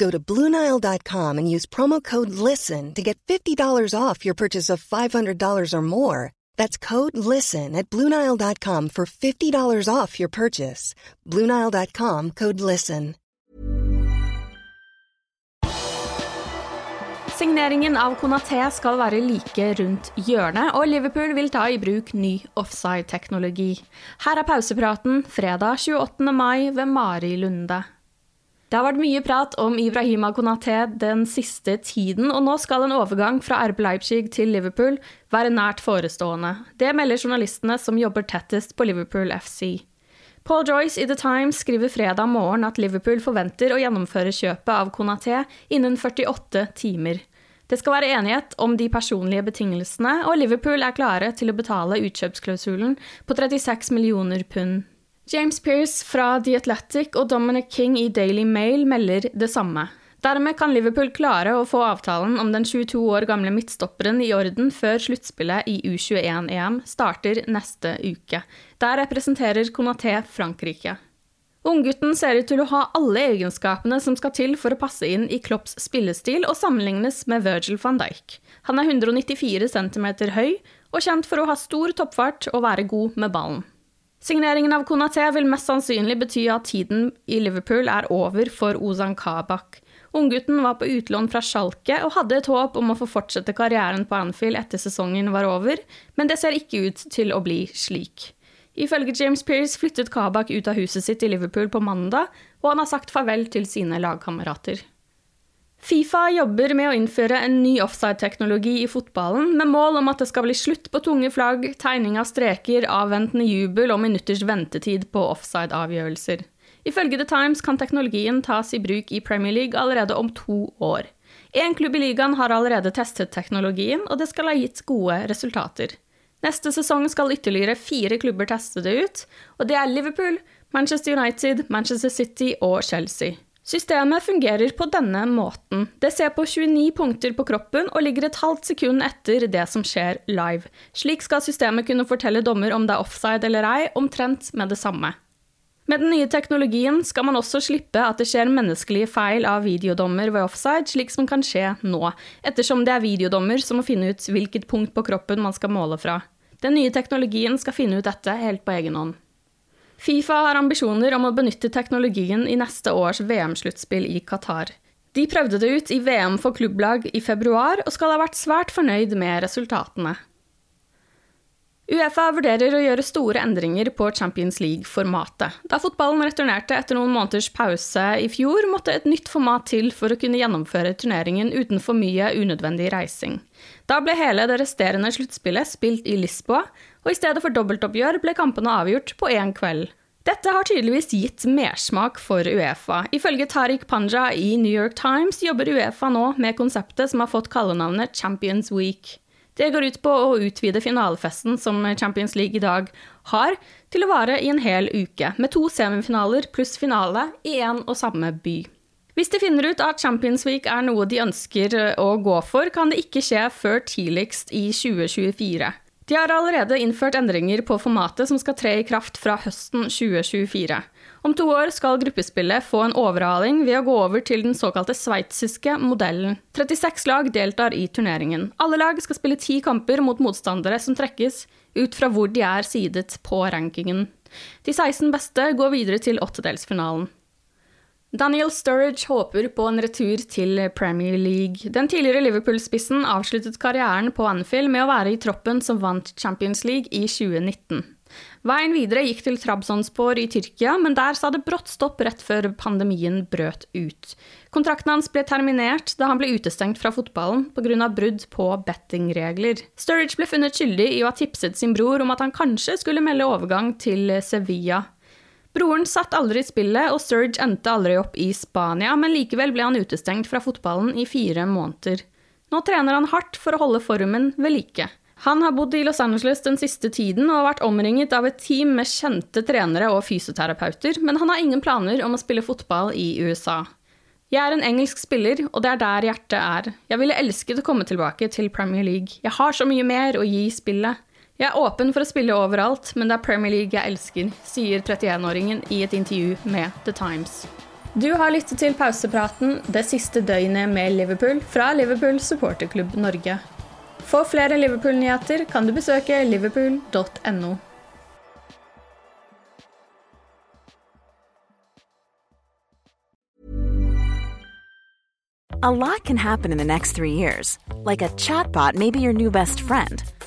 Go to Bluenile.com and use promo code LISTEN to get $50 off your purchase of $500 or more. That's code LISTEN at Bluenile.com for $50 off your purchase. Bluenile.com code LISTEN. Signeringen av Konaté skal være like rundt hjørnet, og Liverpool vil ta i bruk ny offside-teknologi. Her er pausepraten fredag 28. mai ved Mari Lunde. Det har vært mye prat om Ibrahima Konaté den siste tiden, og nå skal en overgang fra RB Leipzig til Liverpool være nært forestående. Det melder journalistene som jobber tettest på Liverpool FC. Paul Joyce i The Times skriver fredag morgen at Liverpool forventer å gjennomføre kjøpet av Konaté innen 48 timer. Det skal være enighet om de personlige betingelsene, og Liverpool er klare til å betale utkjøpsklausulen på 36 millioner pund. James Pearce fra The Athletic og Dominic King i Daily Mail melder det samme. Dermed kan Liverpool klare å få avtalen om den 22 år gamle midtstopperen i orden før sluttspillet i U21-EM starter neste uke. Der representerer Conaté Frankrike. Unggutten ser ut til å ha alle egenskapene som skal til for å passe inn i Klopps spillestil og sammenlignes med Virgil van Dijk. Han er 194 cm høy og kjent for å ha stor toppfart og være god med ballen. Signeringen av Konaté vil mest sannsynlig bety at tiden i Liverpool er over for Ozan Kabak. Unggutten var på utlån fra Schalke og hadde et håp om å få fortsette karrieren på Anfield etter sesongen var over, men det ser ikke ut til å bli slik. Ifølge James Pearce flyttet Kabak ut av huset sitt i Liverpool på mandag, og han har sagt farvel til sine lagkamerater. Fifa jobber med å innføre en ny offside-teknologi i fotballen, med mål om at det skal bli slutt på tunge flagg, tegning av streker, avventende jubel og minutters ventetid på offside-avgjørelser. Ifølge The Times kan teknologien tas i bruk i Premier League allerede om to år. Én klubb i ligaen har allerede testet teknologien, og det skal ha gitt gode resultater. Neste sesong skal ytterligere fire klubber teste det ut, og det er Liverpool, Manchester United, Manchester City og Chelsea. Systemet fungerer på denne måten. Det ser på 29 punkter på kroppen og ligger et halvt sekund etter det som skjer live. Slik skal systemet kunne fortelle dommer om det er offside eller ei, omtrent med det samme. Med den nye teknologien skal man også slippe at det skjer menneskelige feil av videodommer ved offside, slik som kan skje nå, ettersom det er videodommer som må finne ut hvilket punkt på kroppen man skal måle fra. Den nye teknologien skal finne ut dette helt på egen hånd. Fifa har ambisjoner om å benytte teknologien i neste års VM-sluttspill i Qatar. De prøvde det ut i VM for klubblag i februar, og skal ha vært svært fornøyd med resultatene. Uefa vurderer å gjøre store endringer på Champions League-formatet. Da fotballen returnerte etter noen måneders pause i fjor, måtte et nytt format til for å kunne gjennomføre turneringen uten for mye unødvendig reising. Da ble hele det resterende sluttspillet spilt i Lisboa, og i stedet for dobbeltoppgjør ble kampene avgjort på én kveld. Dette har tydeligvis gitt mersmak for Uefa. Ifølge Tariq Panja i New York Times jobber Uefa nå med konseptet som har fått kallenavnet Champions Week. Det går ut på å utvide finalefesten som Champions League i dag har, til å vare i en hel uke, med to semifinaler pluss finale i én og samme by. Hvis de finner ut at Champions Week er noe de ønsker eh, å gå for, kan det ikke skje før tidligst i 2024. De har allerede innført endringer på formatet som skal tre i kraft fra høsten 2024. Om to år skal gruppespillet få en overhaling ved å gå over til den såkalte sveitsiske modellen. 36 lag deltar i turneringen. Alle lag skal spille ti kamper mot motstandere som trekkes ut fra hvor de er sidet på rankingen. De 16 beste går videre til åttedelsfinalen. Daniel Sturridge håper på en retur til Premier League. Den tidligere Liverpool-spissen avsluttet karrieren på Anfield med å være i troppen som vant Champions League i 2019. Veien videre gikk til Trabzonspor i Tyrkia, men der sa det brått stopp rett før pandemien brøt ut. Kontrakten hans ble terminert da han ble utestengt fra fotballen pga. brudd på bettingregler. Sturridge ble funnet skyldig i å ha tipset sin bror om at han kanskje skulle melde overgang til Sevilla. Broren satt aldri i spillet, og Serge endte aldri opp i Spania, men likevel ble han utestengt fra fotballen i fire måneder. Nå trener han hardt for å holde formen ved like. Han har bodd i Los Angeles den siste tiden og har vært omringet av et team med kjente trenere og fysioterapeuter, men han har ingen planer om å spille fotball i USA. Jeg er en engelsk spiller, og det er der hjertet er. Jeg ville elsket å komme tilbake til Premier League. Jeg har så mye mer å gi spillet. Jeg er åpen for å spille overalt, men det er Premier League jeg elsker, sier 31-åringen i et intervju med The Times. Du har lyttet til pausepraten det siste døgnet med Liverpool fra Liverpool supporterklubb Norge. For flere Liverpool-nyheter kan du besøke liverpool.no. A lot can happen in the next three years. Like a chatbot may be your new best friend.